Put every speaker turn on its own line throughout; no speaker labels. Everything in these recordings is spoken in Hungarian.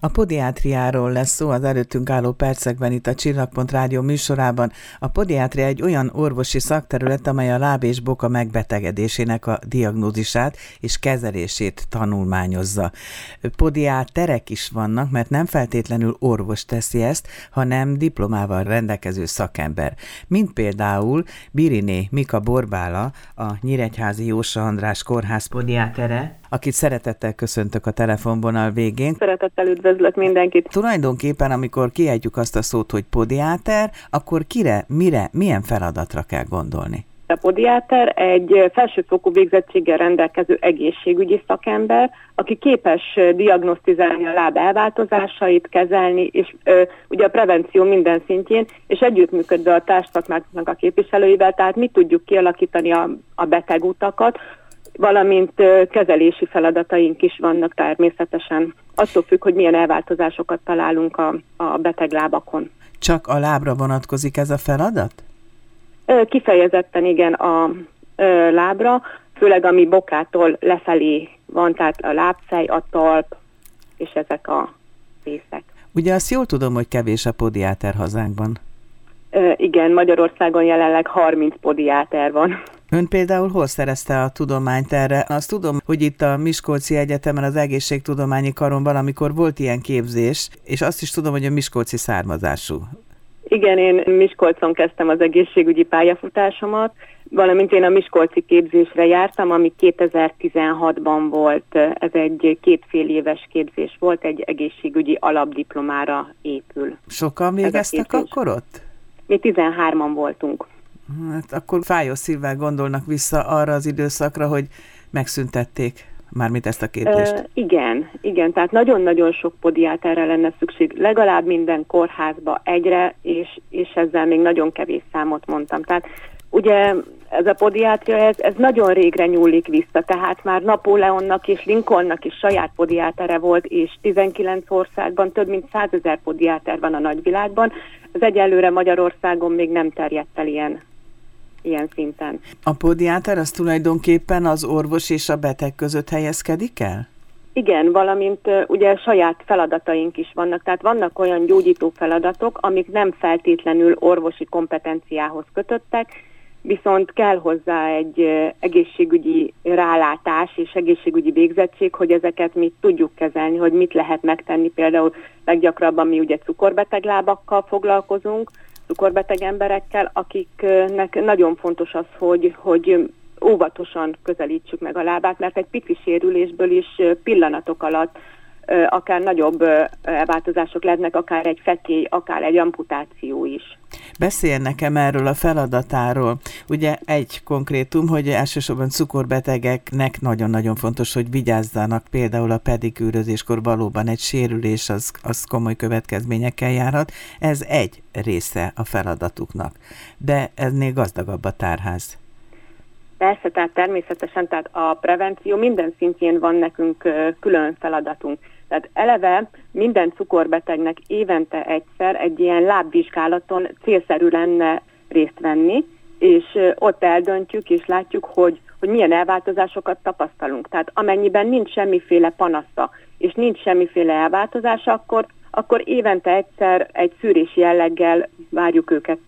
A podiátriáról lesz szó az előttünk álló percekben itt a Csillagpont Rádió műsorában. A podiátria egy olyan orvosi szakterület, amely a láb és boka megbetegedésének a diagnózisát és kezelését tanulmányozza. Podiáterek is vannak, mert nem feltétlenül orvos teszi ezt, hanem diplomával rendelkező szakember. Mint például Biriné Mika Borbála, a Nyíregyházi Jósa András Kórház podiátere, akit szeretettel köszöntök a telefonvonal végén.
Szeretettel üdvözlök mindenkit.
Tulajdonképpen, amikor kiejtjük azt a szót, hogy podiáter, akkor kire, mire, milyen feladatra kell gondolni?
A podiáter egy felsőfokú végzettséggel rendelkező egészségügyi szakember, aki képes diagnosztizálni a láb elváltozásait, kezelni, és ö, ugye a prevenció minden szintjén, és együttműködve a társadalmaknak a képviselőivel, tehát mi tudjuk kialakítani a, a betegutakat, valamint kezelési feladataink is vannak természetesen. Attól függ, hogy milyen elváltozásokat találunk a, a beteg lábakon.
Csak a lábra vonatkozik ez a feladat?
Kifejezetten igen a lábra, főleg ami bokától lefelé van, tehát a lábfej, a talp és ezek a részek.
Ugye azt jól tudom, hogy kevés a podiáter hazánkban.
Igen, Magyarországon jelenleg 30 podiáter van.
Ön például hol szerezte a tudományt erre? Azt tudom, hogy itt a Miskolci Egyetemen az egészségtudományi karon valamikor volt ilyen képzés, és azt is tudom, hogy a Miskolci származású.
Igen, én Miskolcon kezdtem az egészségügyi pályafutásomat, valamint én a Miskolci képzésre jártam, ami 2016-ban volt. Ez egy kétfél éves képzés volt, egy egészségügyi alapdiplomára épül.
Sokan végeztek akkor ott?
Mi 13-an voltunk.
Hát akkor fájó szívvel gondolnak vissza arra az időszakra, hogy megszüntették mármint ezt a képzést. Uh,
igen, igen, tehát nagyon-nagyon sok podiáterre lenne szükség, legalább minden kórházba egyre, és, és ezzel még nagyon kevés számot mondtam. Tehát ugye ez a podiátria, ez, ez nagyon régre nyúlik vissza, tehát már Napóleonnak és Lincolnnak is saját podiátere volt, és 19 országban több mint 100 ezer podiáter van a nagyvilágban. Ez egyelőre Magyarországon még nem terjedt el ilyen ilyen szinten.
A podiáter az tulajdonképpen az orvos és a beteg között helyezkedik el?
Igen, valamint ugye saját feladataink is vannak, tehát vannak olyan gyógyító feladatok, amik nem feltétlenül orvosi kompetenciához kötöttek, viszont kell hozzá egy egészségügyi rálátás és egészségügyi végzettség, hogy ezeket mi tudjuk kezelni, hogy mit lehet megtenni. Például leggyakrabban mi ugye cukorbeteg lábakkal foglalkozunk, cukorbeteg emberekkel, akiknek nagyon fontos az, hogy, hogy óvatosan közelítsük meg a lábát, mert egy pici sérülésből is pillanatok alatt akár nagyobb elváltozások lehetnek, akár egy fekély, akár egy amputáció is.
Beszél nekem erről a feladatáról. Ugye egy konkrétum, hogy elsősorban cukorbetegeknek nagyon-nagyon fontos, hogy vigyázzanak például a pedikűrözéskor valóban egy sérülés, az, az komoly következményekkel járhat. Ez egy része a feladatuknak. De ennél gazdagabb a tárház.
Persze, tehát természetesen, tehát a prevenció minden szintjén van nekünk külön feladatunk. Tehát eleve minden cukorbetegnek évente egyszer egy ilyen lábvizsgálaton célszerű lenne részt venni, és ott eldöntjük és látjuk, hogy, hogy milyen elváltozásokat tapasztalunk. Tehát amennyiben nincs semmiféle panasza, és nincs semmiféle elváltozása, akkor, akkor évente egyszer egy szűrési jelleggel várjuk őket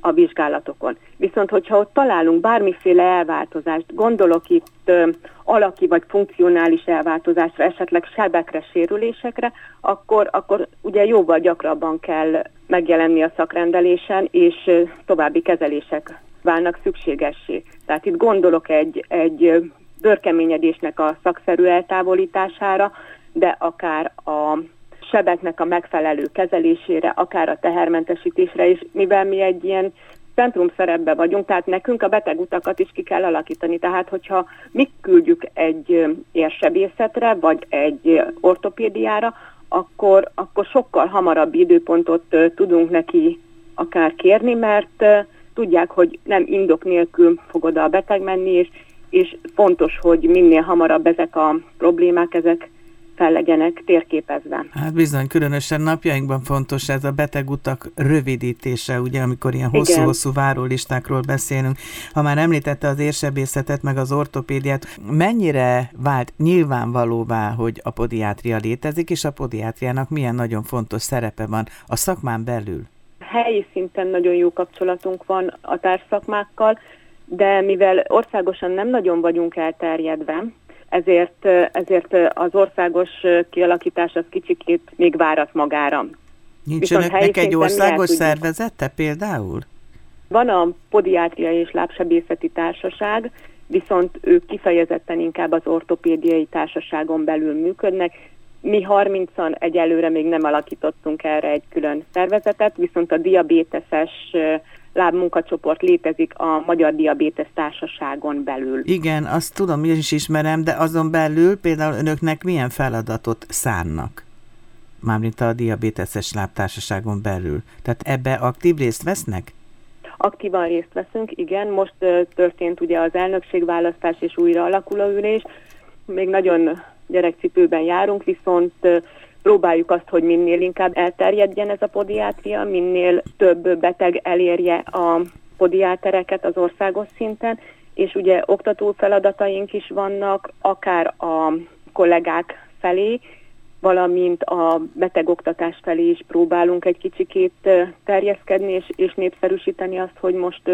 a vizsgálatokon. Viszont, hogyha ott találunk bármiféle elváltozást, gondolok itt ö, alaki vagy funkcionális elváltozásra, esetleg sebekre, sérülésekre, akkor, akkor ugye jóval gyakrabban kell megjelenni a szakrendelésen, és ö, további kezelések válnak szükségessé. Tehát itt gondolok egy, egy bőrkeményedésnek a szakszerű eltávolítására, de akár a sebeknek a megfelelő kezelésére, akár a tehermentesítésre is, mivel mi egy ilyen centrum szerepbe vagyunk, tehát nekünk a betegutakat is ki kell alakítani. Tehát, hogyha mi küldjük egy érsebészetre, vagy egy ortopédiára, akkor, akkor sokkal hamarabb időpontot tudunk neki akár kérni, mert tudják, hogy nem indok nélkül fog oda a beteg menni, és, és fontos, hogy minél hamarabb ezek a problémák, ezek fel legyenek térképezve.
Hát bizony, különösen napjainkban fontos ez a betegutak rövidítése, ugye, amikor ilyen hosszú-hosszú várólistákról beszélünk. Ha már említette az érsebészetet, meg az ortopédiát, mennyire vált nyilvánvalóvá, hogy a podiátria létezik, és a podiátriának milyen nagyon fontos szerepe van a szakmán belül?
Helyi szinten nagyon jó kapcsolatunk van a társszakmákkal, de mivel országosan nem nagyon vagyunk elterjedve, ezért, ezért az országos kialakítás az kicsikét még várat magára.
Nincs önöknek egy országos szervezete például?
Van a Podiátria és Lábsebészeti Társaság, viszont ők kifejezetten inkább az ortopédiai társaságon belül működnek. Mi 30-an egyelőre még nem alakítottunk erre egy külön szervezetet, viszont a diabéteses lábmunkacsoport létezik a Magyar Diabétesz Társaságon belül.
Igen, azt tudom, én is ismerem, de azon belül például önöknek milyen feladatot szánnak? Mármint a diabéteses lábtársaságon belül. Tehát ebbe aktív részt vesznek?
Aktívan részt veszünk, igen. Most uh, történt ugye az elnökségválasztás és újra alakuló ülés. Még nagyon gyerekcipőben járunk, viszont uh, próbáljuk azt, hogy minél inkább elterjedjen ez a podiátria, minél több beteg elérje a podiátereket az országos szinten, és ugye oktató feladataink is vannak, akár a kollégák felé, valamint a betegoktatás felé is próbálunk egy kicsikét terjeszkedni és, és népszerűsíteni azt, hogy most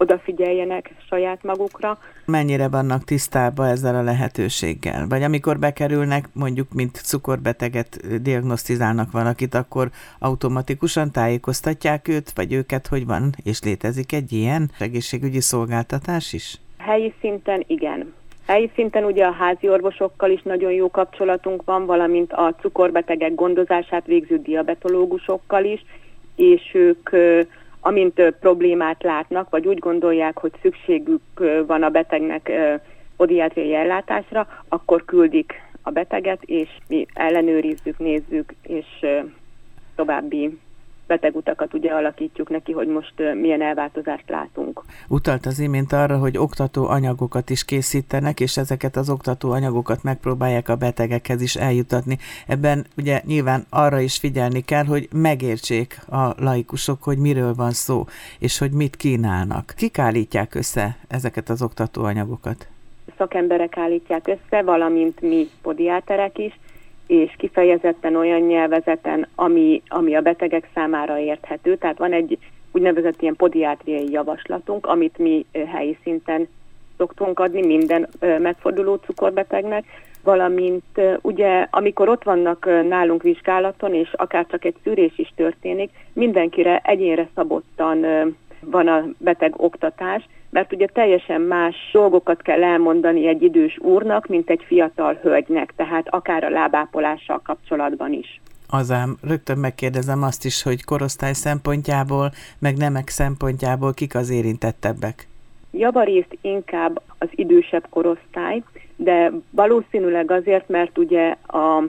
odafigyeljenek saját magukra.
Mennyire vannak tisztában ezzel a lehetőséggel? Vagy amikor bekerülnek, mondjuk, mint cukorbeteget diagnosztizálnak valakit, akkor automatikusan tájékoztatják őt, vagy őket, hogy van, és létezik egy ilyen egészségügyi szolgáltatás is?
Helyi szinten igen. Helyi szinten ugye a házi orvosokkal is nagyon jó kapcsolatunk van, valamint a cukorbetegek gondozását végző diabetológusokkal is, és ők amint problémát látnak, vagy úgy gondolják, hogy szükségük van a betegnek podiátriai ellátásra, akkor küldik a beteget, és mi ellenőrizzük, nézzük, és további betegutakat ugye alakítjuk neki, hogy most milyen elváltozást látunk.
Utalt az imént arra, hogy oktató anyagokat is készítenek, és ezeket az oktató anyagokat megpróbálják a betegekhez is eljutatni. Ebben ugye nyilván arra is figyelni kell, hogy megértsék a laikusok, hogy miről van szó, és hogy mit kínálnak. Kik állítják össze ezeket az oktató anyagokat?
Szakemberek állítják össze, valamint mi podiáterek is, és kifejezetten olyan nyelvezeten, ami, ami a betegek számára érthető. Tehát van egy úgynevezett ilyen podiátriai javaslatunk, amit mi helyi szinten szoktunk adni minden megforduló cukorbetegnek, valamint ugye amikor ott vannak nálunk vizsgálaton, és akár csak egy szűrés is történik, mindenkire egyénre szabottan van a beteg oktatás, mert ugye teljesen más dolgokat kell elmondani egy idős úrnak, mint egy fiatal hölgynek, tehát akár a lábápolással kapcsolatban is.
Azám, rögtön megkérdezem azt is, hogy korosztály szempontjából, meg nemek szempontjából kik az érintettebbek?
Javarészt inkább az idősebb korosztály, de valószínűleg azért, mert ugye a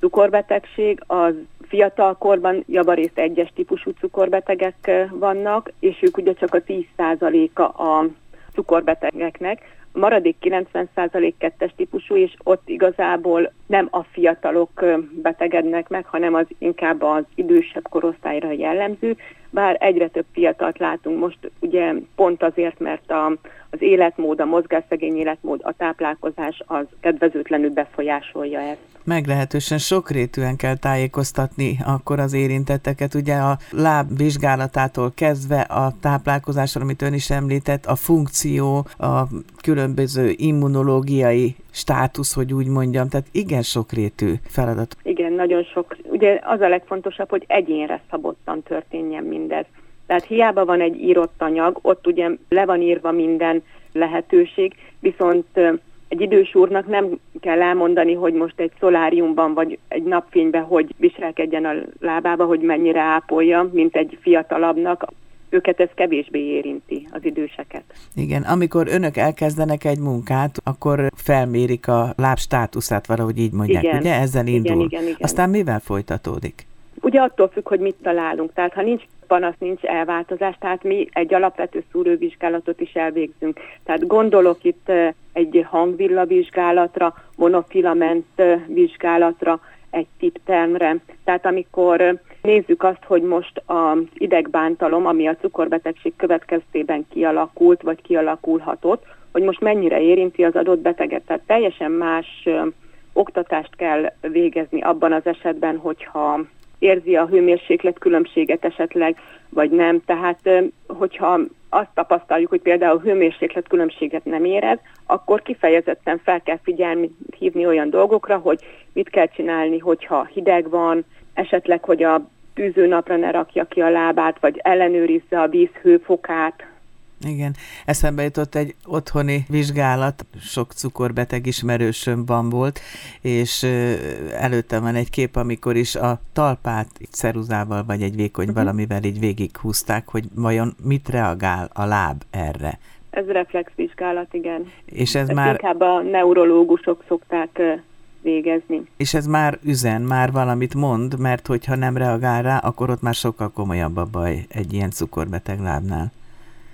cukorbetegség az fiatal korban javarészt egyes típusú cukorbetegek vannak, és ők ugye csak a 10%-a a cukorbetegeknek, a maradék 90% kettes típusú, és ott igazából nem a fiatalok betegednek meg, hanem az inkább az idősebb korosztályra jellemző, bár egyre több fiatalt látunk most, ugye pont azért, mert a, az életmód, a mozgásszegény életmód, a táplálkozás az kedvezőtlenül befolyásolja ezt.
Meglehetősen sokrétűen kell tájékoztatni akkor az érintetteket, ugye a láb vizsgálatától kezdve a táplálkozásról, amit ön is említett, a funkció, a különböző immunológiai státusz, hogy úgy mondjam, tehát igen sokrétű feladat.
Igen, nagyon sok. Ugye az a legfontosabb, hogy egyénre szabottan történjen mindez. Tehát hiába van egy írott anyag, ott ugye le van írva minden lehetőség, viszont egy idős úrnak nem kell elmondani, hogy most egy szoláriumban vagy egy napfényben hogy viselkedjen a lábába, hogy mennyire ápolja, mint egy fiatalabbnak, őket ez kevésbé érinti, az időseket.
Igen, amikor önök elkezdenek egy munkát, akkor felmérik a láb státuszát, valahogy így mondják, igen. ugye? Ezzel indul.
Igen, igen, igen.
Aztán mivel folytatódik?
Ugye attól függ, hogy mit találunk. Tehát ha nincs panasz nincs elváltozás, tehát mi egy alapvető szúrővizsgálatot is elvégzünk. Tehát gondolok itt egy hangvillavizsgálatra, monofilament vizsgálatra, egy tiptermre. Tehát amikor nézzük azt, hogy most az idegbántalom, ami a cukorbetegség következtében kialakult, vagy kialakulhatott, hogy most mennyire érinti az adott beteget. Tehát teljesen más oktatást kell végezni abban az esetben, hogyha érzi a hőmérséklet különbséget esetleg, vagy nem. Tehát, hogyha azt tapasztaljuk, hogy például hőmérséklet különbséget nem érez, akkor kifejezetten fel kell figyelni, hívni olyan dolgokra, hogy mit kell csinálni, hogyha hideg van, esetleg, hogy a tűzőnapra ne rakja ki a lábát, vagy ellenőrizze a víz hőfokát,
igen, eszembe jutott egy otthoni vizsgálat, sok cukorbeteg ismerősömban volt, és előttem van egy kép, amikor is a talpát ceruzával vagy egy vékony uh-huh. valamivel így végighúzták, hogy vajon mit reagál a láb erre.
Ez reflexvizsgálat, igen.
És ez Ezt már...
Inkább a neurológusok szokták végezni.
És ez már üzen, már valamit mond, mert hogyha nem reagál rá, akkor ott már sokkal komolyabb a baj egy ilyen cukorbeteg lábnál.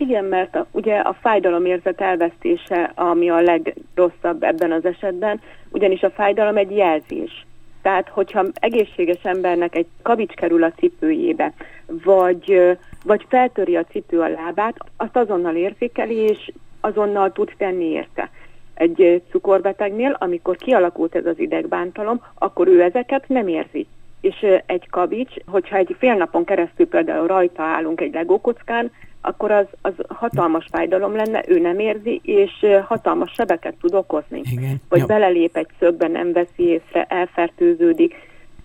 Igen, mert a, ugye a fájdalomérzet elvesztése, ami a legrosszabb ebben az esetben, ugyanis a fájdalom egy jelzés. Tehát, hogyha egészséges embernek egy kavics kerül a cipőjébe, vagy, vagy feltöri a cipő a lábát, azt azonnal érzékeli, és azonnal tud tenni érte. Egy cukorbetegnél, amikor kialakult ez az idegbántalom, akkor ő ezeket nem érzi. És egy kavics, hogyha egy fél napon keresztül például rajta állunk egy legókockán, akkor az, az hatalmas fájdalom lenne, ő nem érzi, és hatalmas sebeket tud okozni.
Igen.
Vagy ja. belelép egy szögbe, nem veszi észre, elfertőződik.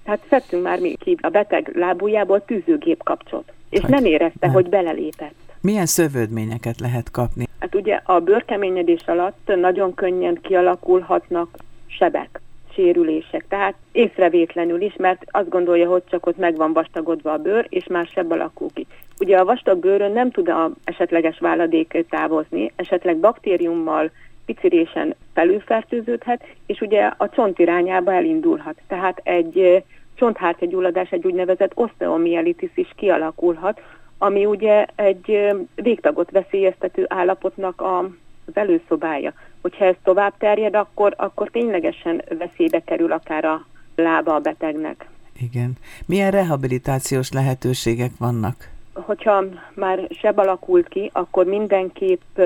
Tehát szedtünk már mi ki a beteg lábújából tűzőgép kapcsot, és hát, nem érezte, nem. hogy belelépett.
Milyen szövődményeket lehet kapni?
Hát ugye a bőrkeményedés alatt nagyon könnyen kialakulhatnak sebek sérülések, tehát észrevétlenül is, mert azt gondolja, hogy csak ott meg van vastagodva a bőr, és már sebb alakul ki. Ugye a vastag bőrön nem tud a esetleges váladék távozni, esetleg baktériummal, picirésen felülfertőződhet, és ugye a csont irányába elindulhat. Tehát egy csonthártyagyulladás, egy úgynevezett osteomielitis is kialakulhat, ami ugye egy végtagot veszélyeztető állapotnak a, az előszobája. Hogyha ez tovább terjed, akkor, akkor ténylegesen veszélybe kerül akár a lába a betegnek.
Igen. Milyen rehabilitációs lehetőségek vannak?
hogyha már seb alakult ki, akkor mindenképp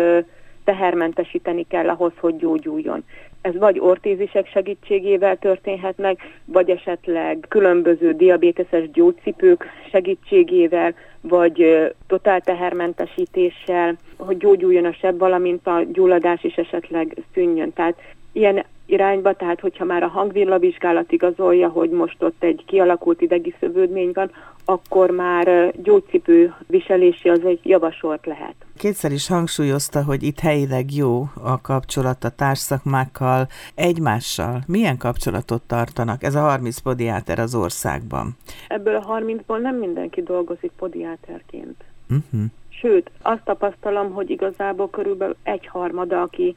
tehermentesíteni kell ahhoz, hogy gyógyuljon. Ez vagy ortézisek segítségével történhet meg, vagy esetleg különböző diabéteses gyógycipők segítségével, vagy totál tehermentesítéssel, hogy gyógyuljon a seb, valamint a gyulladás is esetleg szűnjön. Tehát ilyen irányba, tehát hogyha már a hangvillavizsgálat igazolja, hogy most ott egy kialakult idegi szövődmény van, akkor már gyógycipő viselési az egy javasolt lehet.
Kétszer is hangsúlyozta, hogy itt helyileg jó a kapcsolat a társszakmákkal, egymással. Milyen kapcsolatot tartanak? Ez a 30 podiáter az országban.
Ebből a 30-ból nem mindenki dolgozik podiáterként.
Uh-huh.
Sőt, azt tapasztalom, hogy igazából körülbelül egy harmada, aki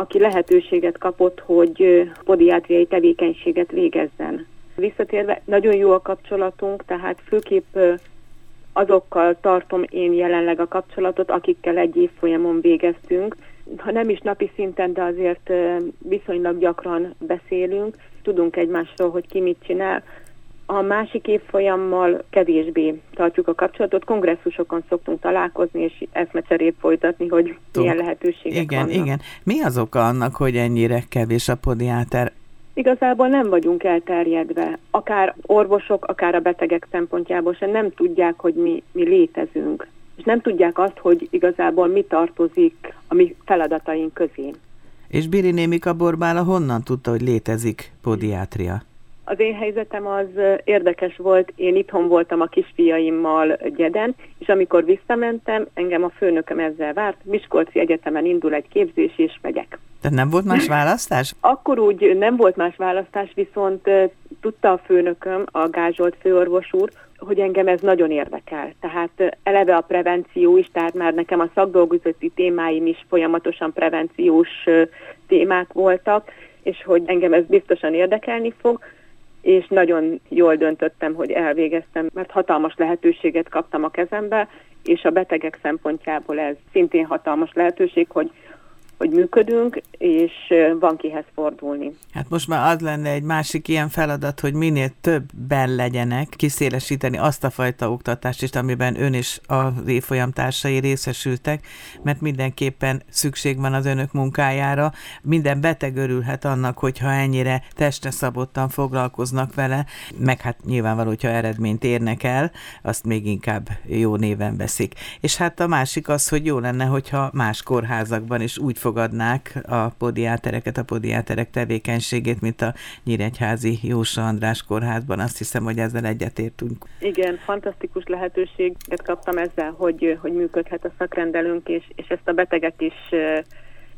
aki lehetőséget kapott, hogy podiátriai tevékenységet végezzen. Visszatérve, nagyon jó a kapcsolatunk, tehát főképp azokkal tartom én jelenleg a kapcsolatot, akikkel egy évfolyamon végeztünk. Ha nem is napi szinten, de azért viszonylag gyakran beszélünk, tudunk egymásról, hogy ki mit csinál. A másik évfolyammal kevésbé tartjuk a kapcsolatot, kongresszusokon szoktunk találkozni, és eszmecserét folytatni, hogy Tuk. milyen lehetőségek
igen,
vannak.
Igen, Mi az oka annak, hogy ennyire kevés a podiáter?
Igazából nem vagyunk elterjedve. Akár orvosok, akár a betegek szempontjából sem nem tudják, hogy mi, mi létezünk. És nem tudják azt, hogy igazából mi tartozik a mi feladataink közé.
És Biri Némika Borbála honnan tudta, hogy létezik podiátria?
Az én helyzetem az érdekes volt, én itthon voltam a kisfiaimmal Gyeden, és amikor visszamentem, engem a főnököm ezzel várt, Miskolci Egyetemen indul egy képzés, és megyek.
Tehát nem volt más választás?
Akkor úgy nem volt más választás, viszont tudta a főnököm, a Gázsolt főorvos úr, hogy engem ez nagyon érdekel. Tehát eleve a prevenció is, tehát már nekem a szakdolgozati témáim is folyamatosan prevenciós témák voltak, és hogy engem ez biztosan érdekelni fog, és nagyon jól döntöttem, hogy elvégeztem, mert hatalmas lehetőséget kaptam a kezembe, és a betegek szempontjából ez szintén hatalmas lehetőség, hogy hogy működünk, és van kihez fordulni.
Hát most már az lenne egy másik ilyen feladat, hogy minél többen legyenek, kiszélesíteni azt a fajta oktatást is, amiben ön és a évfolyam társai részesültek, mert mindenképpen szükség van az önök munkájára. Minden beteg örülhet annak, hogyha ennyire testre szabottan foglalkoznak vele, meg hát nyilvánvaló, hogyha eredményt érnek el, azt még inkább jó néven veszik. És hát a másik az, hogy jó lenne, hogyha más kórházakban is úgy fog elfogadnák a podiátereket, a podiáterek tevékenységét, mint a Nyíregyházi Jósa András kórházban. Azt hiszem, hogy ezzel egyetértünk.
Igen, fantasztikus lehetőséget kaptam ezzel, hogy, hogy működhet a szakrendelünk, és, és ezt a betegek is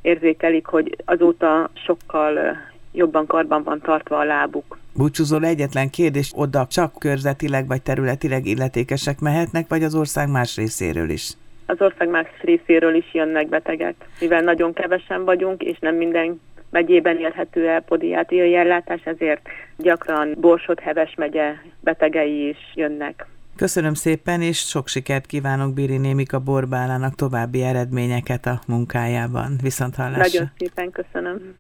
érzékelik, hogy azóta sokkal jobban karban van tartva a lábuk.
Búcsúzol egyetlen kérdés, oda csak körzetileg vagy területileg illetékesek mehetnek, vagy az ország más részéről is?
Az ország más részéről is jönnek betegek, mivel nagyon kevesen vagyunk, és nem minden megyében érhető el podiátriai ellátás, ezért gyakran Borsod-Heves megye betegei is jönnek.
Köszönöm szépen, és sok sikert kívánok Biri Némika Borbálának további eredményeket a munkájában. Viszont hallásra.
Nagyon szépen köszönöm.